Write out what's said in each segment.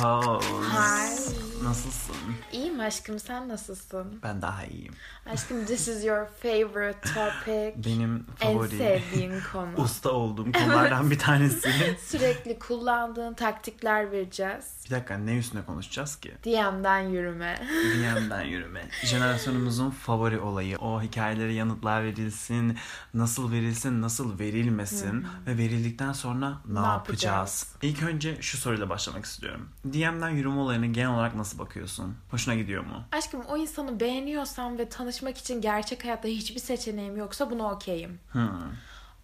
hoes. Hi. Nasılsın? İyiyim aşkım sen nasılsın? Ben daha iyiyim. Aşkım this is your favorite topic. Benim en favori sevdiğin konu. usta olduğum konulardan bir tanesi. Sürekli kullandığın taktikler vereceğiz. bir dakika ne üstüne konuşacağız ki? DM'den yürüme. DM'den yürüme. Jenerasyonumuzun favori olayı. O hikayelere yanıtlar verilsin, nasıl verilsin, nasıl verilmesin ve verildikten sonra ne, Ne yapacağız? yapacağız? İlk önce şu soruyla başlamak istiyorum. DM'den yürüme olayını genel olarak nasıl bakıyorsun? Hoşuna gidiyor mu? Aşkım o insanı beğeniyorsam ve tanışmak için gerçek hayatta hiçbir seçeneğim yoksa buna okeyim. Hmm.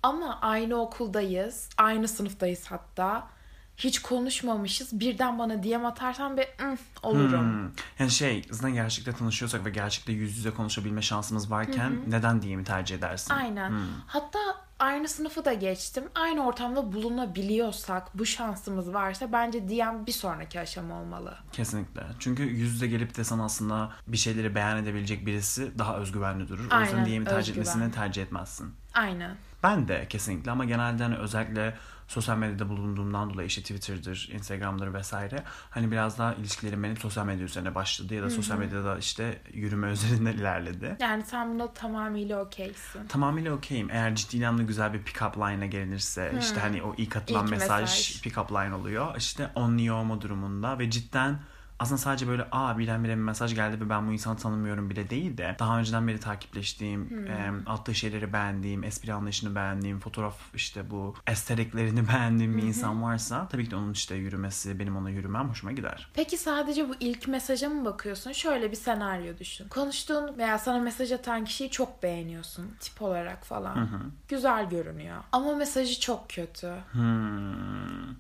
Ama aynı okuldayız, aynı sınıftayız hatta. Hiç konuşmamışız. Birden bana DM atarsan bir "Mm, olurum. Hmm. Yani şey zaten gerçekte tanışıyorsak ve gerçekte yüz yüze konuşabilme şansımız varken neden DM'i tercih edersin? Aynen. Hatta aynı sınıfı da geçtim. Aynı ortamda bulunabiliyorsak, bu şansımız varsa bence DM bir sonraki aşama olmalı. Kesinlikle. Çünkü yüz yüze gelip de sana aslında bir şeyleri beyan edebilecek birisi daha özgüvenli durur. o yüzden Aynen, DM'i tercih etmesini tercih etmezsin. Aynen. Ben de kesinlikle ama genelde hani özellikle sosyal medyada bulunduğumdan dolayı işte Twitter'dır, Instagram'dır vesaire hani biraz daha ilişkilerim benim sosyal medya üzerine başladı ya da sosyal medyada işte yürüme üzerinden ilerledi. Yani sen buna tamamıyla okeysin. Tamamıyla okeyim. Eğer ciddi anlamda güzel bir pick-up line'a gelinirse işte hani o ilk atılan İlk mesaj, mesaj. pick-up line oluyor. İşte only olma durumunda ve cidden aslında sadece böyle aa birdenbire bir mesaj geldi ve ben bu insanı tanımıyorum bile değil de daha önceden beri takipleştiğim, e, attığı şeyleri beğendiğim, espri anlayışını beğendiğim, fotoğraf işte bu estetiklerini beğendiğim bir insan varsa tabii ki de onun işte yürümesi, benim ona yürümem hoşuma gider. Peki sadece bu ilk mesaja mı bakıyorsun? Şöyle bir senaryo düşün. Konuştuğun veya sana mesaj atan kişiyi çok beğeniyorsun. Tip olarak falan. Güzel görünüyor. Ama mesajı çok kötü. Hmm.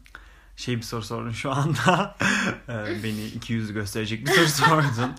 Şey bir soru sordun şu anda. Ee, Beni iki yüzlü gösterecek bir soru sordun.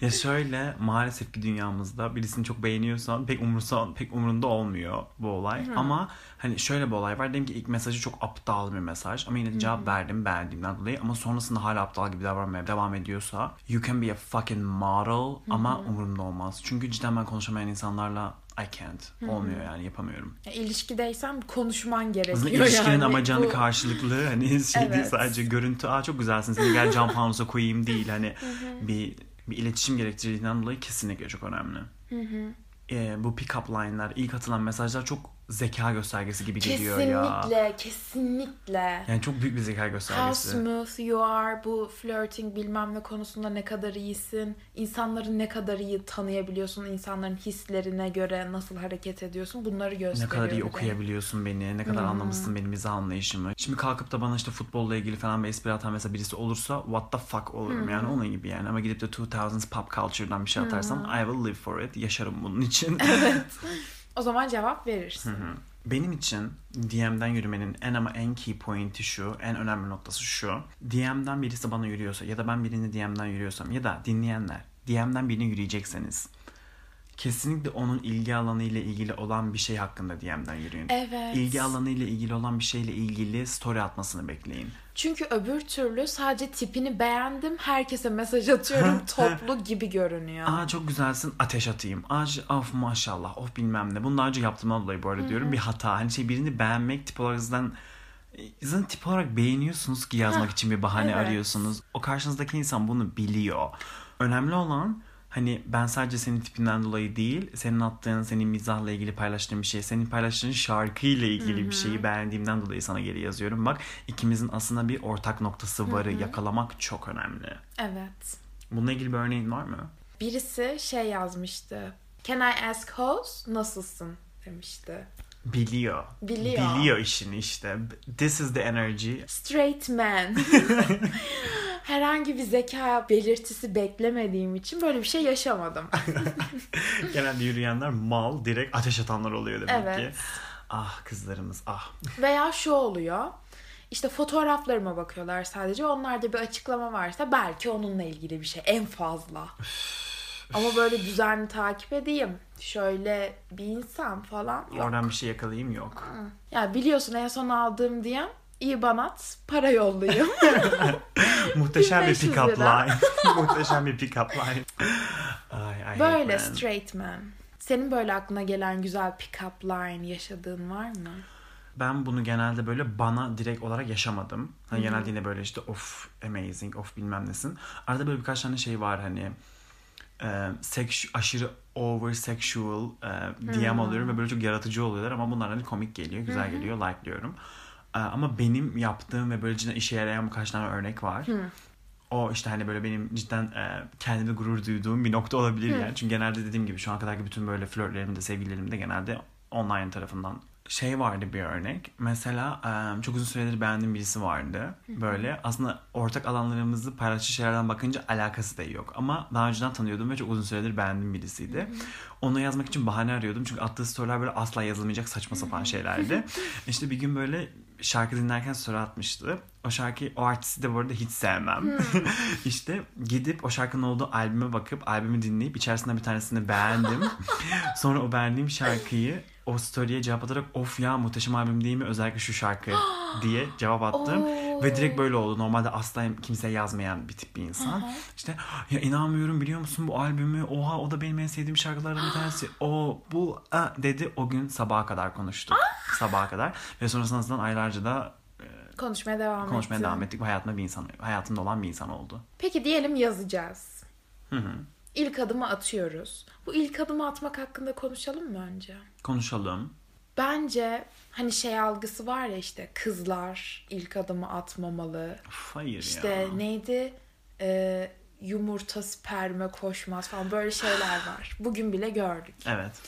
ya şöyle maalesef ki dünyamızda birisini çok beğeniyorsan pek umursa pek umurunda olmuyor bu olay. Ama hani şöyle bir olay var. Diyelim ki ilk mesajı çok aptal bir mesaj ama yine de cevap verdim beğendiğimden dolayı ama sonrasında hala aptal gibi davranmaya devam ediyorsa you can be a fucking model ama umurumda olmaz. Çünkü cidden ben konuşamayan insanlarla I can't. Olmuyor yani yapamıyorum. Ya, ilişkideysen konuşman gerekiyor Aslında ilişkinin yani. amacı Bu- karşılıklı hani şey değil Evet. sadece görüntü aa çok güzelsin seni gel cam fanusa koyayım değil hani bir bir iletişim gerektirdiğinden dolayı kesinlikle çok önemli. Ee, bu pick-up line'lar, ilk atılan mesajlar çok zeka göstergesi gibi geliyor ya. Kesinlikle, kesinlikle. Yani çok büyük bir zeka How göstergesi. smooth you are, bu flirting bilmem ne konusunda ne kadar iyisin, insanları ne kadar iyi tanıyabiliyorsun, insanların hislerine göre nasıl hareket ediyorsun bunları Ne gösteriyor. kadar iyi okuyabiliyorsun beni, ne kadar anlamışsın benim mizah anlayışımı. Şimdi kalkıp da bana işte futbolla ilgili falan bir espri atan mesela birisi olursa what the fuck olurum yani onun gibi yani. Ama gidip de 2000s pop culture'dan bir şey atarsan I will live for it. Yaşarım bunun için. O zaman cevap verirsin. Benim için DM'den yürümenin en ama en key point'i şu, en önemli noktası şu. DM'den birisi bana yürüyorsa ya da ben birini DM'den yürüyorsam ya da dinleyenler DM'den birini yürüyecekseniz kesinlikle onun ilgi alanı ile ilgili olan bir şey hakkında DM'den yürüyün. Evet. İlgi alanı ile ilgili olan bir şeyle ilgili story atmasını bekleyin. Çünkü öbür türlü sadece tipini beğendim, herkese mesaj atıyorum toplu gibi görünüyor. Aa çok güzelsin ateş atayım. Aa of maşallah of bilmem ne. Bunu daha önce yaptığımdan dolayı bu arada diyorum. Bir hata. Hani şey birini beğenmek tip olarak zaten zaten tip olarak beğeniyorsunuz ki yazmak için bir bahane evet. arıyorsunuz. O karşınızdaki insan bunu biliyor. Önemli olan hani ben sadece senin tipinden dolayı değil, senin attığın, senin mizahla ilgili paylaştığın bir şey, senin paylaştığın şarkıyla ilgili bir şeyi beğendiğimden dolayı sana geri yazıyorum. Bak ikimizin aslında bir ortak noktası varı yakalamak çok önemli. Evet. Bununla ilgili bir örneğin var mı? Birisi şey yazmıştı. Can I ask host? Nasılsın? demişti. Biliyor. Biliyor. Biliyor işini işte. This is the energy. Straight man. Herhangi bir zeka belirtisi beklemediğim için böyle bir şey yaşamadım. Genelde yürüyenler mal, direkt ateş atanlar oluyor demek Evet. ki. Ah kızlarımız ah. Veya şu oluyor. İşte fotoğraflarıma bakıyorlar sadece. Onlarda bir açıklama varsa belki onunla ilgili bir şey en fazla. Ama böyle düzenli takip edeyim. Şöyle bir insan falan yok. Oradan bir şey yakalayayım yok. Ya biliyorsun en son aldığım diyen iyi banat para yollayayım. Muhteşem bir 1500 pick-up lira. line. Muhteşem bir pick-up line. Ay, hate böyle men. straight man. Senin böyle aklına gelen güzel pick-up line yaşadığın var mı? Ben bunu genelde böyle bana direkt olarak yaşamadım. Hani Hı hı. genelde yine böyle işte of amazing, of bilmem nesin. Arada böyle birkaç tane şey var hani e, seks, aşırı over sexual e, DM Hmm. alıyorum ve böyle çok yaratıcı oluyorlar ama bunlar hani komik geliyor, güzel hı. geliyor, like'lıyorum. E, ama benim yaptığım ve böyle cidden işe yarayan birkaç tane örnek var. Hı. O işte hani böyle benim cidden e, kendime gurur duyduğum bir nokta olabilir Hı. yani. Çünkü genelde dediğim gibi şu ana kadarki bütün böyle flörtlerim de sevgililerim de genelde online tarafından. Şey vardı bir örnek. Mesela çok uzun süredir beğendiğim birisi vardı. Böyle aslında ortak alanlarımızı paylaştığı şeylerden bakınca alakası da yok. Ama daha önceden tanıyordum ve çok uzun süredir beğendiğim birisiydi. Ona yazmak için bahane arıyordum. Çünkü attığı storyler böyle asla yazılmayacak saçma sapan şeylerdi. işte bir gün böyle şarkı dinlerken story atmıştı. O şarkıyı o artisti de bu arada hiç sevmem. işte gidip o şarkının olduğu albüme bakıp albümü dinleyip içerisinde bir tanesini beğendim. Sonra o beğendiğim şarkıyı o story'e cevap atarak of ya muhteşem albüm değil mi özellikle şu şarkı diye cevap attım. Ve direkt böyle oldu. Normalde asla kimseye yazmayan bir tip bir insan. Aha. İşte ya inanmıyorum biliyor musun bu albümü? Oha o da benim en sevdiğim şarkılardan bir tanesi. O bu a, dedi o gün sabaha kadar konuştuk. sabaha kadar. Ve sonrasında aylarca da Konuşmaya devam konuşmaya ettim. devam ettik. ve Hayatımda bir insan, hayatımda olan bir insan oldu. Peki diyelim yazacağız. Hı hı. İlk adımı atıyoruz. Bu ilk adımı atmak hakkında konuşalım mı önce? Konuşalım. Bence hani şey algısı var ya işte kızlar ilk adımı atmamalı. Of, hayır İşte ya. neydi? Ee, yumurta sperme koşmaz falan böyle şeyler var. Bugün bile gördük. Evet.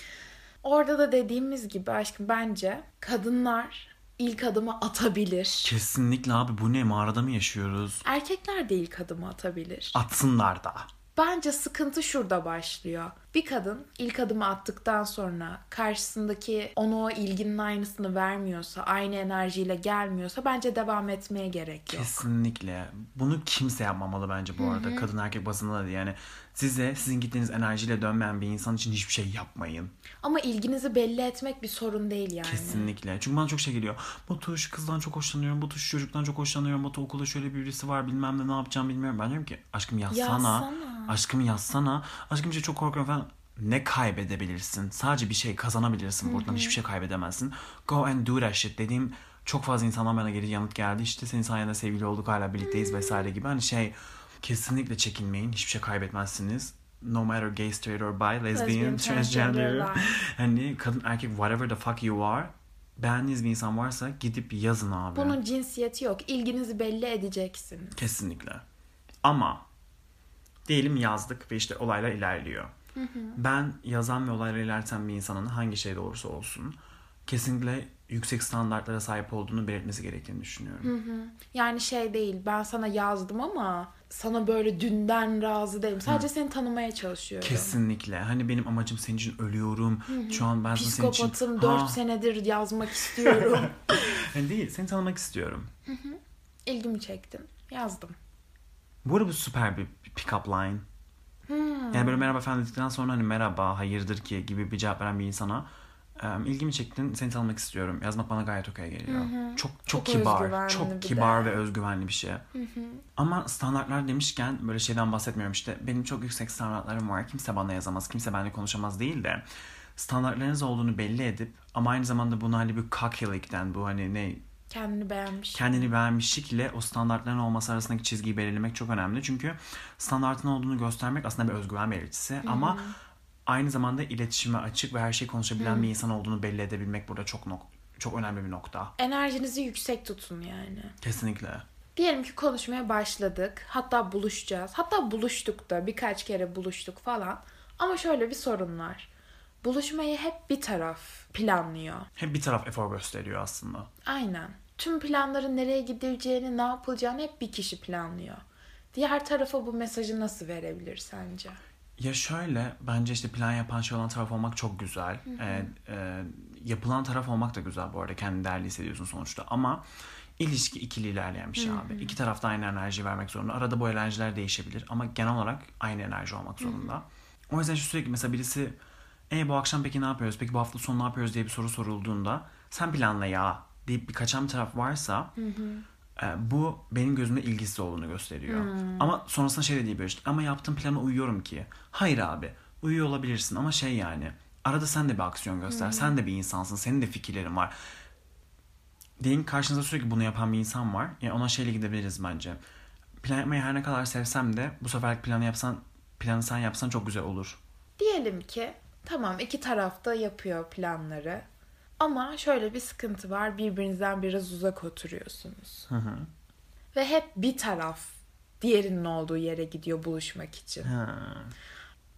Orada da dediğimiz gibi aşkım bence kadınlar ilk adımı atabilir. Kesinlikle abi bu ne mağarada mı yaşıyoruz? Erkekler de ilk adımı atabilir. Atsınlar da. Bence sıkıntı şurada başlıyor. Bir kadın ilk adımı attıktan sonra karşısındaki ona o ilginin aynısını vermiyorsa, aynı enerjiyle gelmiyorsa bence devam etmeye gerek yok. Kesinlikle. Bunu kimse yapmamalı bence bu arada. Kadın erkek bazında da yani. Size sizin gittiğiniz enerjiyle dönmeyen bir insan için hiçbir şey yapmayın. Ama ilginizi belli etmek bir sorun değil yani. Kesinlikle. Çünkü bana çok şey geliyor. Batu şu kızdan çok hoşlanıyorum. Batu şu çocuktan çok hoşlanıyorum. Batu okulda şöyle bir birisi var bilmem ne ne yapacağım bilmiyorum. Ben diyorum ki aşkım yazsana. Yazsana. Aşkım yazsana. Aşkım işte çok korkuyorum falan. Ne kaybedebilirsin? Sadece bir şey kazanabilirsin buradan. Hiçbir şey kaybedemezsin. Go and do that shit dediğim çok fazla insandan bana geri yanıt geldi. İşte senin sayende sevgili olduk hala birlikteyiz vesaire gibi. Hani şey kesinlikle çekinmeyin. Hiçbir şey kaybetmezsiniz. No matter gay, straight or bi, lesbian, Lesbian, transgender. Hani kadın erkek whatever the fuck you are. Beğendiğiniz bir insan varsa gidip yazın abi. Bunun cinsiyeti yok. İlginizi belli edeceksiniz. Kesinlikle. Ama diyelim yazdık ve işte olaylar ilerliyor. Ben yazan ve olayları ilerleten bir insanın hangi şeyde olursa olsun kesinlikle yüksek standartlara sahip olduğunu belirtmesi gerektiğini düşünüyorum. Yani şey değil ben sana yazdım ama sana böyle dünden razı değilim. Sadece seni tanımaya çalışıyorum. Kesinlikle. Hani benim amacım senin için ölüyorum. Şu an ben senin için... Psikopatım 4 Ha, senedir yazmak istiyorum. hani değil, seni tanımak istiyorum. İlgimi çektin. Yazdım. Bu arada bu süper bir pick-up line. Hmm. Yani böyle merhaba efendim dedikten sonra hani merhaba hayırdır ki gibi bir cevap veren bir insana ilgimi çektin seni tanımak istiyorum. Yazmak bana gayet okey geliyor. Çok çok, Çok kibar. Çok de. kibar ve özgüvenli bir şey. Ama standartlar demişken böyle şeyden bahsetmiyorum işte benim çok yüksek standartlarım var. Kimse bana yazamaz, kimse benimle konuşamaz değil de standartlarınız olduğunu belli edip ama aynı zamanda bunu hani bir cockylikten bu hani ne Kendini beğenmiş. kendini beğenmişlik ile o standartların olması arasındaki çizgiyi belirlemek çok önemli. Çünkü standartın olduğunu göstermek aslında bir özgüven belirtisi ama aynı zamanda iletişime açık ve her şeyi konuşabilen bir insan olduğunu belli edebilmek burada çok nok çok önemli bir nokta. Enerjinizi yüksek tutun yani. Kesinlikle. Diyelim ki konuşmaya başladık. Hatta buluşacağız. Hatta buluştuk da birkaç kere buluştuk falan. Ama şöyle bir sorun var. Buluşmayı hep bir taraf planlıyor. Hep bir taraf efor gösteriyor aslında. Aynen. Tüm planların nereye gidileceğini, ne yapılacağını hep bir kişi planlıyor. Diğer tarafa bu mesajı nasıl verebilir sence? Ya şöyle bence işte plan yapan şey olan taraf olmak çok güzel. Ee, e, yapılan taraf olmak da güzel bu arada. Kendini değerli hissediyorsun sonuçta. Ama ilişki ikili ilerleyen bir şey abi. İki tarafta aynı enerji vermek zorunda. Arada bu enerjiler değişebilir ama genel olarak aynı enerji olmak zorunda. O yüzden şu sürekli mesela birisi e bu akşam peki ne yapıyoruz? Peki bu hafta sonu ne yapıyoruz diye bir soru sorulduğunda sen planla ya deyip bir kaçan bir taraf varsa e, bu benim gözümde ilgisiz olduğunu gösteriyor. Ama sonrasında şey de diyebilir işte, ama yaptığım plana uyuyorum ki. Hayır abi uyuyor olabilirsin ama şey yani arada sen de bir aksiyon göster. Sen de bir insansın. Senin de fikirlerin var. Diyelim ki karşınızda sürekli bunu yapan bir insan var. Yani ona şeyle gidebiliriz bence. Plan yapmayı her ne kadar sevsem de bu sefer planı yapsan planı sen yapsan çok güzel olur. Diyelim ki tamam iki tarafta yapıyor planları. Ama şöyle bir sıkıntı var. Birbirinizden biraz uzak oturuyorsunuz. Hı hı. Ve hep bir taraf diğerinin olduğu yere gidiyor buluşmak için. Ha.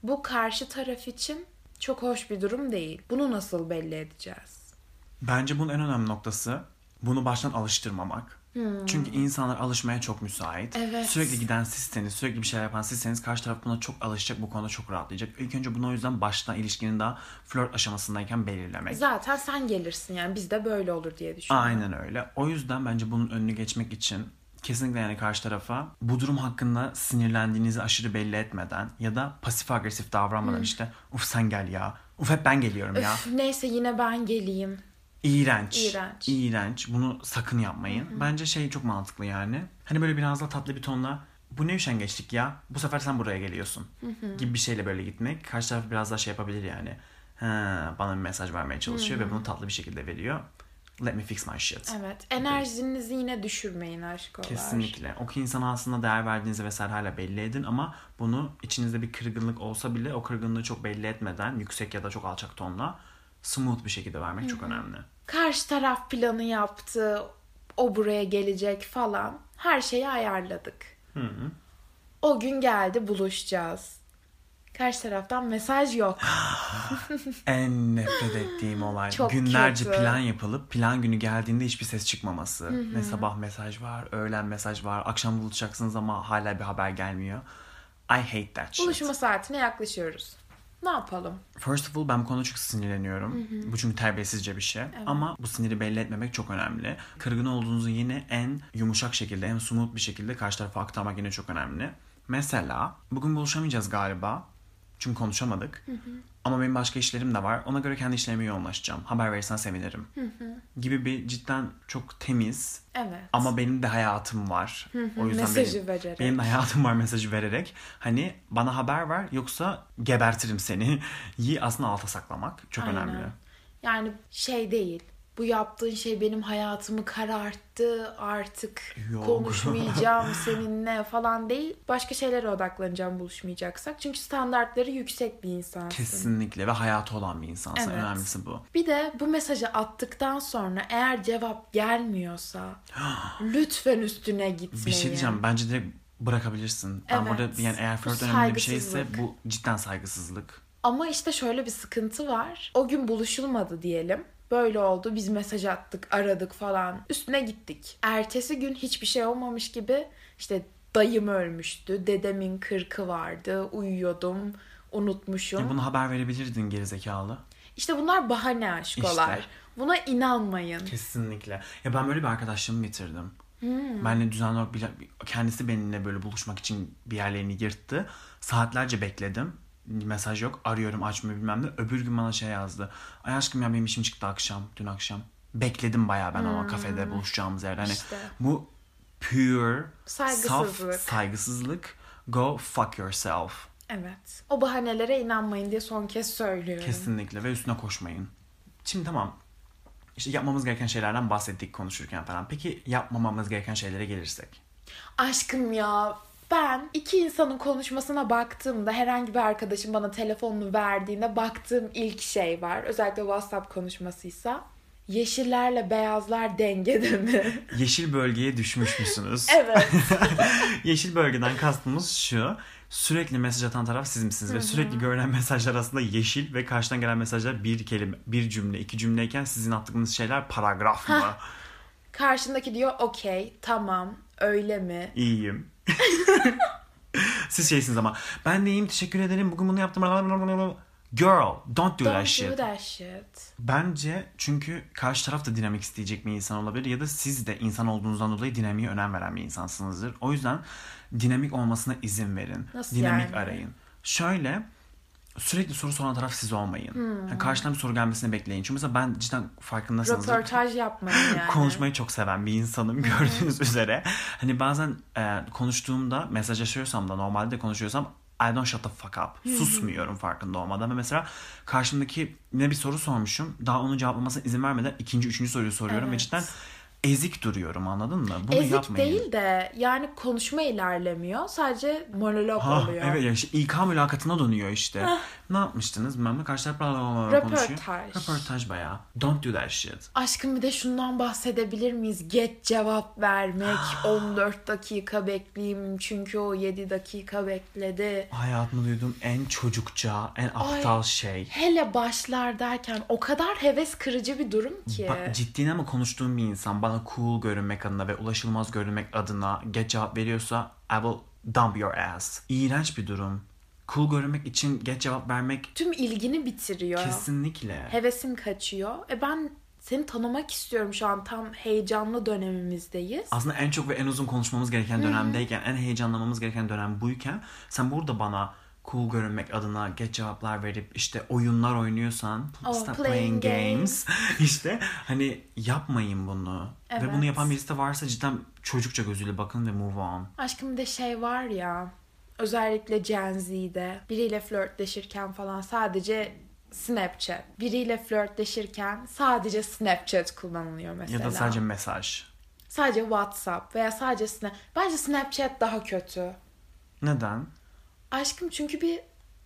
Bu karşı taraf için çok hoş bir durum değil. Bunu nasıl belli edeceğiz? Bence bunun en önemli noktası bunu baştan alıştırmamak. Çünkü insanlar alışmaya çok müsait. Hmm. Evet. Sürekli giden sizseniz, sürekli bir şeyler yapan sizseniz karşı taraf buna çok alışacak, bu konuda çok rahatlayacak. İlk önce bunu o yüzden baştan ilişkinin daha flört aşamasındayken belirlemek. Zaten sen gelirsin yani bizde böyle olur diye düşünüyorum. Aynen öyle. O yüzden bence bunun önünü geçmek için kesinlikle yani karşı tarafa bu durum hakkında sinirlendiğinizi aşırı belli etmeden ya da pasif agresif davranmadan işte uf sen gel ya. Uf hep ben geliyorum ya. Üf, neyse yine ben geleyim. İğrenç. İğrenç. İğrenç. Bunu sakın yapmayın. Bence şey çok mantıklı yani. Hani böyle biraz daha tatlı bir tonla bu ne üşengeçlik ya? Bu sefer sen buraya geliyorsun. gibi bir şeyle böyle gitmek. Karşı taraf biraz daha şey yapabilir yani. Ha, bana bir mesaj vermeye çalışıyor ve bunu tatlı bir şekilde veriyor. Let me fix my shit. Evet. Enerjinizi yine düşürmeyin aşkolar. Kesinlikle. O ki insana aslında değer verdiğinizi vesaire hala belli edin ama bunu içinizde bir kırgınlık olsa bile o kırgınlığı çok belli etmeden yüksek ya da çok alçak tonla smooth bir şekilde vermek çok önemli. Karşı taraf planı yaptı. O buraya gelecek falan. Her şeyi ayarladık. Hı. O gün geldi buluşacağız. Karşı taraftan mesaj yok. En nefret ettiğim olay. Çok Günlerce kötü. plan yapılıp plan günü geldiğinde hiçbir ses çıkmaması. Ne sabah mesaj var, öğlen mesaj var, akşam buluşacaksınız ama hala bir haber gelmiyor. I hate that shit. Buluşma saatine yaklaşıyoruz. Ne yapalım? First of all ben bu konuda çok sinirleniyorum. Bu çünkü terbiyesizce bir şey. Ama bu siniri belli etmemek çok önemli. Kırgın olduğunuzu yine en yumuşak şekilde, en smooth bir şekilde karşı tarafa aktarmak yine çok önemli. Mesela bugün buluşamayacağız galiba. Çünkü konuşamadık. Ama benim başka işlerim de var. Ona göre kendi işlerime yoğunlaşacağım. Haber verirsen sevinirim. Gibi bir cidden çok temiz Evet. ama benim de hayatım var. O yüzden Mesajı benim, vererek. benim de hayatım var mesajı vererek. Hani bana haber ver yoksa gebertirim seni. Yi aslında alta saklamak çok Aynen. önemli. Yani şey değil. Bu yaptığın şey benim hayatımı kararttı. Artık Yok. konuşmayacağım seninle falan değil. Başka şeylere odaklanacağım buluşmayacaksak. Çünkü standartları yüksek bir insansın. Kesinlikle ve hayatı olan bir insansın. Evet. Önemlisi bu. Bir de bu mesajı attıktan sonra eğer cevap gelmiyorsa lütfen üstüne gitmeyin. Bir şey diyeceğim. Bence direkt bırakabilirsin. Ben Evet. burada yani eğer flört önemli bir şeyse bu cidden saygısızlık. Ama işte şöyle bir sıkıntı var. O gün buluşulmadı diyelim. Böyle oldu. Biz mesaj attık, aradık falan. Üstüne gittik. Ertesi gün hiçbir şey olmamış gibi işte dayım ölmüştü. Dedemin kırkı vardı. Uyuyordum. Unutmuşum. Ya bunu haber verebilirdin gerizekalı. İşte bunlar bahane aşkolar. İşte. Buna inanmayın. Kesinlikle. Ya ben böyle bir arkadaşlığımı bitirdim. Hmm. Benle düzenli olarak kendisi benimle böyle buluşmak için bir yerlerini yırttı. Saatlerce bekledim. Mesaj yok. Arıyorum açmıyor bilmem ne. Öbür gün bana şey yazdı. Ay aşkım ya benim işim çıktı akşam. Dün akşam. Bekledim bayağı ben ama kafede buluşacağımız yerde. Hani Hmm. İşte. bu pure Saygısızlık. saf saygısızlık. Go fuck yourself. Evet. O bahanelere inanmayın diye son kez söylüyorum. Kesinlikle ve üstüne koşmayın. Şimdi tamam. İşte yapmamız gereken şeylerden bahsettik konuşurken falan. Peki yapmamamız gereken şeylere gelirsek. Aşkım ya ben iki insanın konuşmasına baktığımda herhangi bir arkadaşım bana telefonunu verdiğinde baktığım ilk şey var. Özellikle WhatsApp konuşmasıysa. Yeşillerle beyazlar dengede mi? Yeşil bölgeye düşmüş müsünüz? evet. Yeşil bölgeden kastımız şu. Sürekli mesaj atan taraf siz misiniz? Ve sürekli görülen mesajlar aslında yeşil ve karşıdan gelen mesajlar bir kelime, bir cümle, iki cümleyken sizin attığınız şeyler paragraf mı? Karşındaki diyor okey tamam öyle mi? İyiyim. Siz şeysiniz ama ben de iyiyim teşekkür ederim bugün bunu yaptım. Girl don't do that Don't shit. do that shit. Bence çünkü karşı taraf da dinamik isteyecek bir insan olabilir ya da siz de insan olduğunuzdan dolayı dinamiğe önem veren bir insansınızdır. O yüzden dinamik olmasına izin verin. Nasıl dinamik yani? arayın. Şöyle sürekli soru soran taraf siz olmayın. Hmm. Yani karşıdan bir soru gelmesini bekleyin. Çünkü mesela ben cidden farkındaysanız Röportaj yapmayın yani. konuşmayı çok seven bir insanım gördüğünüz üzere. Hani bazen e, konuştuğumda mesajlaşıyorsam da normalde de konuşuyorsam I don't shut the fuck up. Susmuyorum farkında olmadan. Ve mesela karşımdaki ne bir soru sormuşum. Daha onun cevaplamasına izin vermeden ikinci, üçüncü soruyu soruyorum. Ve Evet. cidden ezik duruyorum anladın mı? Bunu Ezik yapmayın. değil de yani konuşma ilerlemiyor. Sadece monolog Ha, oluyor. evet ya işte İK mülakatına dönüyor işte. Ne yapmıştınız? Bilmem ne karşı taraf. Röportaj. Röportaj bayağı. Don't do that shit. Aşkım bir de şundan bahsedebilir miyiz? Geç cevap vermek. 14 dakika bekleyeyim çünkü o 7 dakika bekledi. Hayatımda duyduğum en çocukça, en aptal şey. Hele başlar derken o kadar heves kırıcı bir durum ki. Bak ciddi ama konuştuğum bir insan bana cool görünmek adına ve ulaşılmaz görünmek adına geç cevap veriyorsa I will dump your ass. İğrenç bir durum. Cool görünmek için geç cevap vermek Tüm ilgini bitiriyor. kesinlikle. Hevesin kaçıyor. E ben seni tanımak istiyorum şu an tam heyecanlı dönemimizdeyiz. Aslında en çok ve en uzun konuşmamız gereken dönemdeyken, en heyecanlamamız gereken dönem buyken sen burada bana cool görünmek adına geç cevaplar verip işte oyunlar oynuyorsan Oh, stop playing playing games işte hani yapmayın bunu. Ve Evet. bunu yapan birisi de varsa cidden çocukça gözüyle bakın ve move on. Aşkım bir de şey var ya özellikle Gen Z'de biriyle flörtleşirken falan sadece Snapchat. Biriyle flörtleşirken sadece Snapchat kullanılıyor mesela. Ya da sadece mesaj. Sadece WhatsApp veya sadece Snap. Bence Snapchat daha kötü. Neden? Aşkım çünkü bir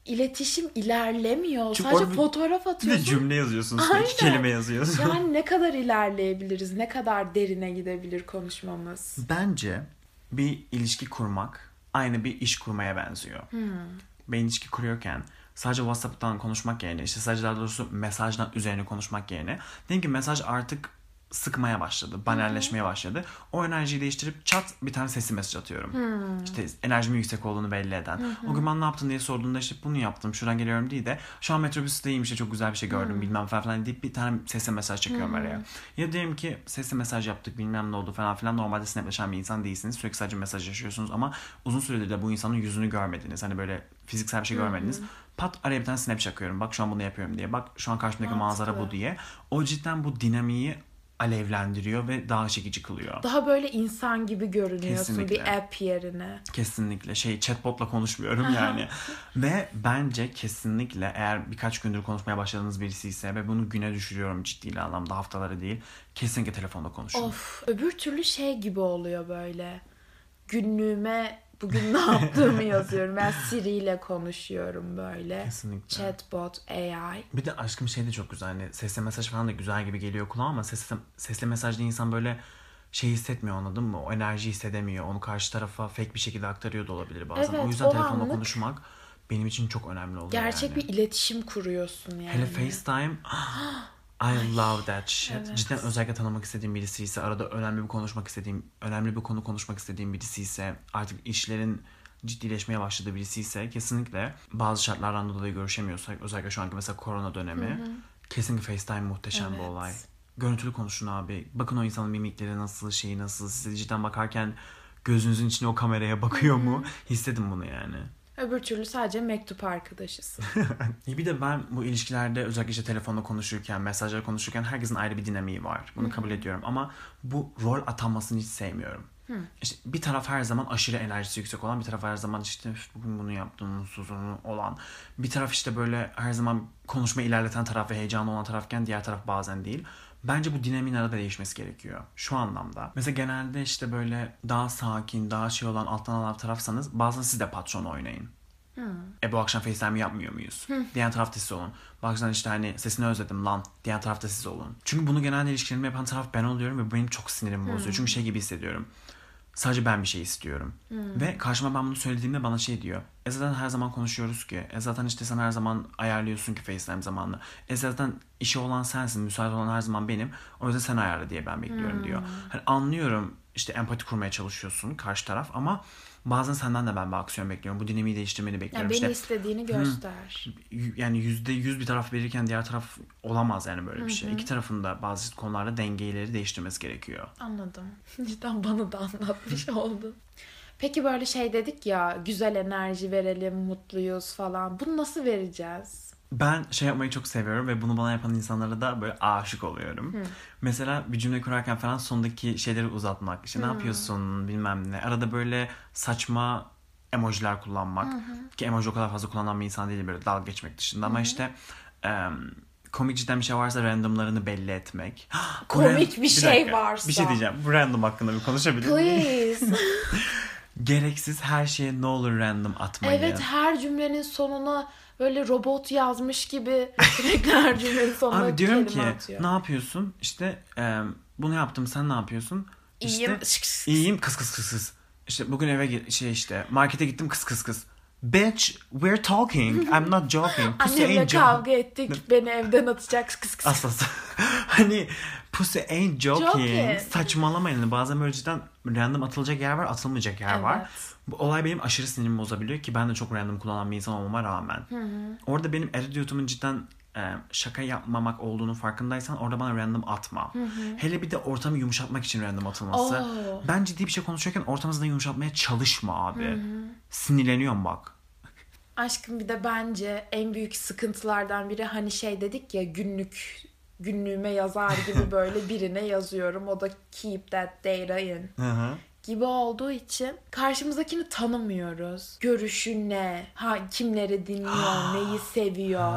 iletişim ilerlemiyor. Çünkü sadece bir- fotoğraf Bir de atıyorsun. cümle yazıyorsun. Aynen. iki kelime yazıyorsun. Yani ne kadar ilerleyebiliriz? Ne kadar derine gidebilir konuşmamız? Bence bir ilişki kurmak aynı bir iş kurmaya benziyor. Ben ilişki kuruyorken sadece WhatsApp'tan konuşmak yerine işte sadece daha doğrusu mesajdan üzerine konuşmak yerine diyelim ki mesaj artık sıkmaya başladı, banalleşmeye başladı. O enerjiyi değiştirip çat bir tane sesli mesaj atıyorum. İşte enerjimin yüksek olduğunu belli eden. O gün ben ne yaptın diye sorduğunda işte bunu yaptım, şuradan geliyorum değil de şu an metrobüsteyim işte çok güzel bir şey gördüm bilmem falan deyip bir tane sesli mesaj çekiyorum araya. Ya diyelim ki sesli mesaj yaptık bilmem ne oldu falan filan normalde snapleşen bir insan değilsiniz. Sürekli sadece mesaj yaşıyorsunuz ama uzun süredir de bu insanın yüzünü görmediniz. Hani böyle fiziksel bir şey görmediniz. Pat araya bir tane snap çakıyorum. Bak şu an bunu yapıyorum diye. Bak şu an karşımdaki Mantıklı. manzara bu diye. O cidden bu dinamiği alevlendiriyor ve daha çekici kılıyor. Daha böyle insan gibi görünüyorsun Kesinlikle. bir app yerine. Kesinlikle şey chatbotla konuşmuyorum yani. ve bence kesinlikle eğer birkaç gündür konuşmaya başladığınız birisi ise ve bunu güne düşürüyorum ciddi anlamda haftaları değil. Kesinlikle telefonda konuşun. Of öbür türlü şey gibi oluyor böyle. Günlüğüme bugün ne yaptığımı yazıyorum. Ben Siri ile konuşuyorum böyle. Kesinlikle. Chatbot, AI. Bir de aşkım şey de çok güzel. Hani sesli mesaj falan da güzel gibi geliyor kulağa ama sesli, sesli mesajda insan böyle şey hissetmiyor anladın mı? O enerji hissedemiyor. Onu karşı tarafa fake bir şekilde aktarıyor da olabilir bazen. Evet, o yüzden o telefonla anlık konuşmak benim için çok önemli oluyor Gerçek yani. bir iletişim kuruyorsun yani. Hele FaceTime I love that shit. Evet. Cidden özellikle tanımak istediğim birisi ise arada önemli bir konuşmak istediğim, önemli bir konu konuşmak istediğim birisi ise artık işlerin ciddileşmeye başladığı birisi ise kesinlikle bazı şartlardan dolayı görüşemiyorsak özellikle şu anki mesela korona dönemi kesinlikle FaceTime muhteşem bir Evet. olay. Görüntülü konuşun abi. Bakın o insanın mimikleri nasıl, şeyi nasıl. Size cidden bakarken gözünüzün içine o kameraya bakıyor mu? Hissedin bunu yani. Öbür türlü sadece mektup arkadaşısın. İyi bir de ben bu ilişkilerde özellikle işte telefonda konuşurken, mesajla konuşurken herkesin ayrı bir dinamiği var. Bunu kabul ediyorum ama bu rol atanmasını hiç sevmiyorum. İşte bir taraf her zaman aşırı enerjisi yüksek olan, bir taraf her zaman işte "Üf, bugün bunu yaptım, mutsuzum olan. Bir taraf işte böyle her zaman konuşma ilerleten taraf ve heyecanlı olan tarafken diğer taraf bazen değil. Bence bu dinamiğin arada değişmesi gerekiyor. Şu anlamda. Mesela genelde işte böyle daha sakin, daha şey olan alttan alan tarafsanız bazen siz de patron oynayın. E bu akşam FaceTime yapmıyor muyuz? Diğer tarafta siz olun. Bu akşam işte hani sesini özledim lan. Diğer tarafta siz olun. Çünkü bunu genelde ilişkilerimi yapan taraf ben oluyorum ve benim çok sinirimi bozuyor. Çünkü şey gibi hissediyorum. Sadece ben bir şey istiyorum. Ve karşıma ben bunu söylediğimde bana şey diyor. E zaten her zaman konuşuyoruz ki. E zaten işte sen her zaman ayarlıyorsun ki FaceTime zamanını. E zaten işi olan sensin. Müsait olan her zaman benim. O yüzden sen ayarla diye ben bekliyorum diyor. Hani anlıyorum işte empati kurmaya çalışıyorsun karşı taraf ama bazen senden de ben bir aksiyon bekliyorum. Bu dinamiği değiştirmeni Yani bekliyorum. beni işte istediğini göster. y- yani yüzde yüz bir taraf verirken diğer taraf olamaz yani böyle bir şey. İki tarafın da bazı konularda dengeleri değiştirmesi gerekiyor. Anladım. Cidden bana da anlatmış oldun. Peki böyle şey dedik ya güzel enerji verelim, mutluyuz falan. Bunu nasıl vereceğiz? Ben şey yapmayı çok seviyorum ve bunu bana yapan insanlara da böyle aşık oluyorum. Mesela bir cümle kurarken falan sondaki şeyleri uzatmak. İşte ne yapıyorsun bilmem ne. Arada böyle saçma emojiler kullanmak. Ki emoji o kadar fazla kullanılan bir insan değil böyle dalga geçmek dışında. Ama işte em, komik cidden bir şey varsa randomlarını belli etmek. Komik ran- bir şey dakika, varsa. Bir şey diyeceğim. Bu random hakkında bir konuşabilir miyim? Please. Gereksiz her şeye ne olur random atmayın. evet her cümlenin sonuna böyle robot yazmış gibi sürekli her cümlenin sonuna Abi diyorum ki atıyor. ne yapıyorsun? İşte e, bunu yaptım sen ne yapıyorsun? İşte, İyiyim. İyiyim kıs kıs kıs kıs. İşte bugün eve şey işte markete gittim kıs kıs kıs. Bitch, we're talking. I'm not joking. Pussy Annemle ain't kavga ettik. Beni evden atacak kıs kıs. Asla. hani pussy ain't joking. Joking. Saçmalamayın. Bazen böyle cidden random atılacak yer var, atılmayacak yer var. Evet. Bu olay benim aşırı sinirimi bozabiliyor ki ben de çok random kullanan bir insan olmama rağmen. Orada benim attitude'umun cidden şaka yapmamak olduğunu farkındaysan orada bana random atma. Hele bir de ortamı yumuşatmak için random atılması. Oo. Ben ciddi bir şey konuşurken ortamızda yumuşatmaya çalışma abi. Sinirleniyorum bak. Aşkım bir de bence en büyük sıkıntılardan biri hani şey dedik ya günlük günlüğüme yazar gibi böyle birine yazıyorum. O da keep that data in Hı hı. Gibi olduğu için karşımızdakini tanımıyoruz. Görüşü ne? Ha, kimleri dinliyor? neyi seviyor?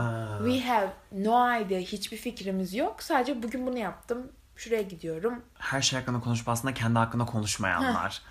We have no idea. Hiçbir fikrimiz yok. Sadece bugün bunu yaptım. Şuraya gidiyorum. her şey hakkında konuşup aslında kendi hakkında konuşmayanlar.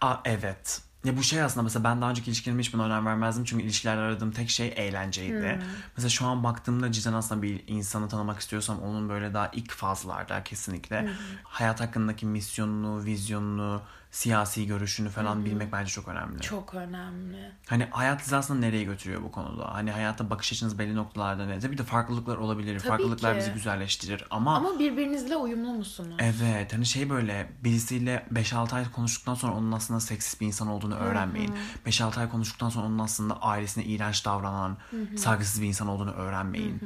Aa, evet. Ya bu şey aslında mesela ben daha önceki ilişkilerime hiç buna önem vermezdim. Çünkü ilişkilerde aradığım tek şey eğlenceydi. Mesela şu an baktığımda cidden aslında bir insanı tanımak istiyorsam onun böyle daha ilk fazlarda kesinlikle hayat hakkındaki misyonunu, vizyonunu, siyasi görüşünü falan bilmek bence çok önemli. Çok önemli. Hani hayat sizi aslında nereye götürüyor bu konuda? Hani hayata bakış açınız belli noktalarda ne? Tabii de farklılıklar olabilir. Tabii Farklılıklar ki. bizi güzelleştirir ama Ama birbirinizle uyumlu musunuz? Evet hani şey böyle birisiyle 5-6 ay konuştuktan sonra onun aslında seksist bir insan olduğunu öğrenmeyin. 5-6 ay konuştuktan sonra onun aslında ailesine iğrenç davranan, saygısız bir insan olduğunu öğrenmeyin.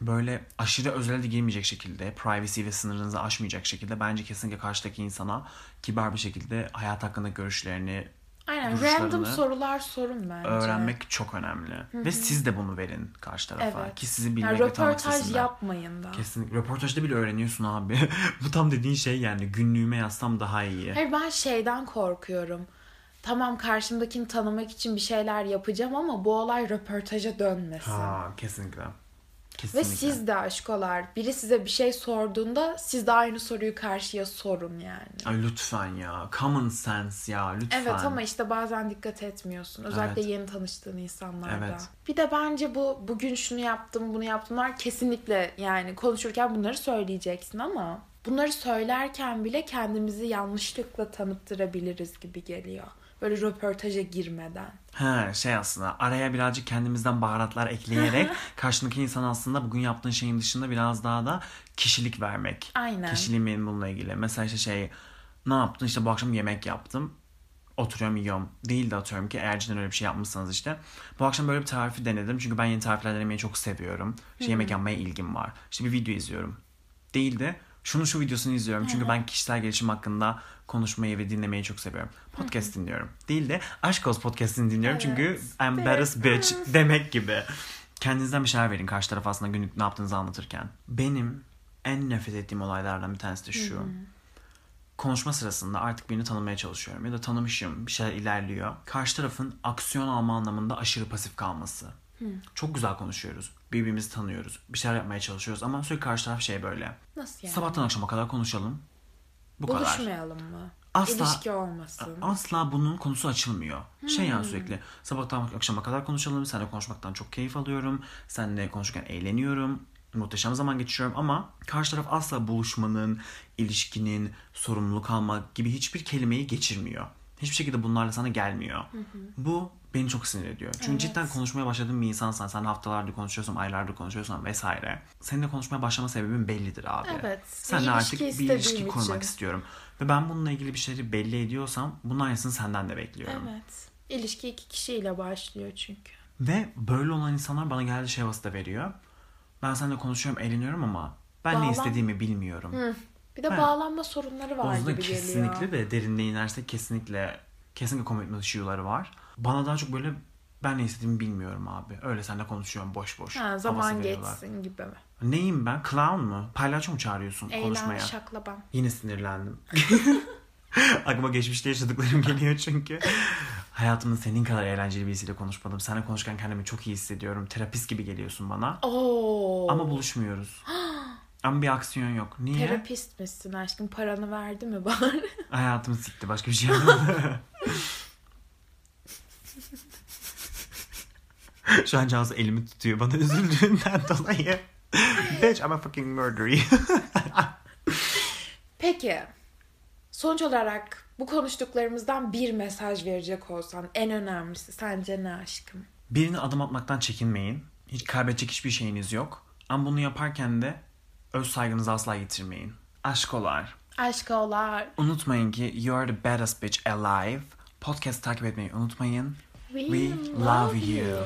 Böyle aşırı özele de girmeyecek şekilde, privacy ve sınırınızı aşmayacak şekilde bence kesinlikle karşıdaki insana kibar bir şekilde hayat hakkında görüşlerini Aynen random sorular sorun bence. öğrenmek çok önemli. Ve siz de bunu verin karşı tarafa. Evet. Ki sizi Yani bilmek tanımak röportaj yapmayın da. Kesinlikle. Röportajda bile öğreniyorsun abi. Bu tam dediğin şey yani günlüğüme yazsam daha iyi. Hayır ben şeyden korkuyorum. Tamam karşımdakini tanımak için bir şeyler yapacağım ama bu olay röportaja dönmesin. Ha kesinlikle. Ve Kesinlikle. siz de aşkolar. Biri size bir şey sorduğunda siz de aynı soruyu karşıya sorun yani. Ay lütfen ya. Common sense ya lütfen. Evet ama işte bazen dikkat etmiyorsun. Özellikle Evet. yeni tanıştığın insanlarda. Evet. Bir de bence bu bugün şunu yaptım, bunu yaptımlar kesinlikle yani konuşurken bunları söyleyeceksin ama bunları söylerken bile kendimizi yanlışlıkla tanıttırabiliriz gibi geliyor. Böyle röportaja girmeden. Ha şey aslında araya birazcık kendimizden baharatlar ekleyerek karşındaki insan aslında bugün yaptığın şeyin dışında biraz daha da kişilik vermek. Aynen. Kişiliğim benim bununla ilgili. Mesela işte şey ne yaptın işte bu akşam yemek yaptım. Oturuyorum yiyorum. Değil de atıyorum ki eğer cidden öyle bir şey yapmışsanız işte. Bu akşam böyle bir tarifi denedim. Çünkü ben yeni tarifler denemeyi çok seviyorum. İşte yemek yapmaya ilgim var. İşte bir video izliyorum. Değil de şunu şu videosunu izliyorum. Çünkü ben kişisel gelişim hakkında konuşmayı ve dinlemeyi çok seviyorum. Podcast dinliyorum. Değil de Aşk Olsun podcastini dinliyorum. Çünkü Evet. I'm baddest bitch demek gibi. Kendinizden bir şeyler verin karşı taraf aslında günlük ne yaptığınızı anlatırken. Benim en nefret ettiğim olaylardan bir tanesi de şu. Konuşma sırasında artık birini tanımaya çalışıyorum ya da tanımışım bir şeyler ilerliyor. Karşı tarafın aksiyon alma anlamında aşırı pasif kalması. Çok güzel konuşuyoruz. Birbirimizi tanıyoruz. Bir şeyler yapmaya çalışıyoruz ama sürekli karşı taraf şey böyle. Nasıl yani? Sabahtan akşama kadar konuşalım. Bu kadar. Buluşmayalım mı? Asla- İlişki olmasın. Asla bunun konusu açılmıyor. Şey yani sürekli sabahtan akşama kadar konuşalım. Seninle konuşmaktan çok keyif alıyorum. Seninle konuşurken eğleniyorum. Muhteşem zaman geçiriyorum ama karşı taraf asla buluşmanın, ilişkinin, sorumluluk almak gibi hiçbir kelimeyi geçirmiyor. Hiçbir şekilde bunlarla sana gelmiyor. Bu beni çok sinir ediyor. Çünkü Evet. cidden konuşmaya başladığın bir insansan, sen haftalardır konuşuyorsun, aylardır konuşuyorsun vesaire. Seninle konuşmaya başlama sebebin bellidir abi. Evet. Seninle Bir artık bir ilişki istediğim kurmak için. istiyorum. Ve ben bununla ilgili bir şeyleri belli ediyorsam bunun aynısını senden de bekliyorum. Evet. İlişki iki kişiyle başlıyor çünkü. Ve böyle olan insanlar bana geldi şey havası da veriyor. Ben seninle konuşuyorum, eğleniyorum ama ben ne Bağlan- istediğimi bilmiyorum. Hı. Bir de Ha. bağlanma sorunları var Bozda gibi kesinlikle geliyor. de derinliğe inersek kesinlikle kesinlikle commitment issue'ları var. Bana daha çok böyle ben ne istediğimi bilmiyorum abi. Öyle seninle konuşuyorum boş boş. Ha, zaman geçsin gibi mi? Neyim ben? Clown mu? Palyaço mu çağırıyorsun Eğlen, konuşmaya? şaklaban. Yine sinirlendim. Aklıma geçmişte yaşadıklarım geliyor çünkü. Hayatımda senin kadar eğlenceli birisiyle konuşmadım. Seninle konuşurken kendimi çok iyi hissediyorum. Terapist gibi geliyorsun bana. Oo. Ama buluşmuyoruz. Ama bir aksiyon yok. Niye? Terapist misin aşkım? Paranı verdi mi bari? Hayatımı sikti. Başka bir şey yapmadı. Şu an Cansu elimi tutuyor bana üzüldüğünden dolayı. Bitch I'm a fucking murderer. Peki. Sonuç olarak bu konuştuklarımızdan bir mesaj verecek olsan en önemlisi sence ne aşkım? Birine adım atmaktan çekinmeyin. Hiç kaybedecek hiçbir şeyiniz yok. Ama bunu yaparken de öz saygınızı asla yitirmeyin. Aşkolar. Aşkolar. Unutmayın ki you are the baddest bitch alive. Podcast takip etmeyi unutmayın. We, We love you.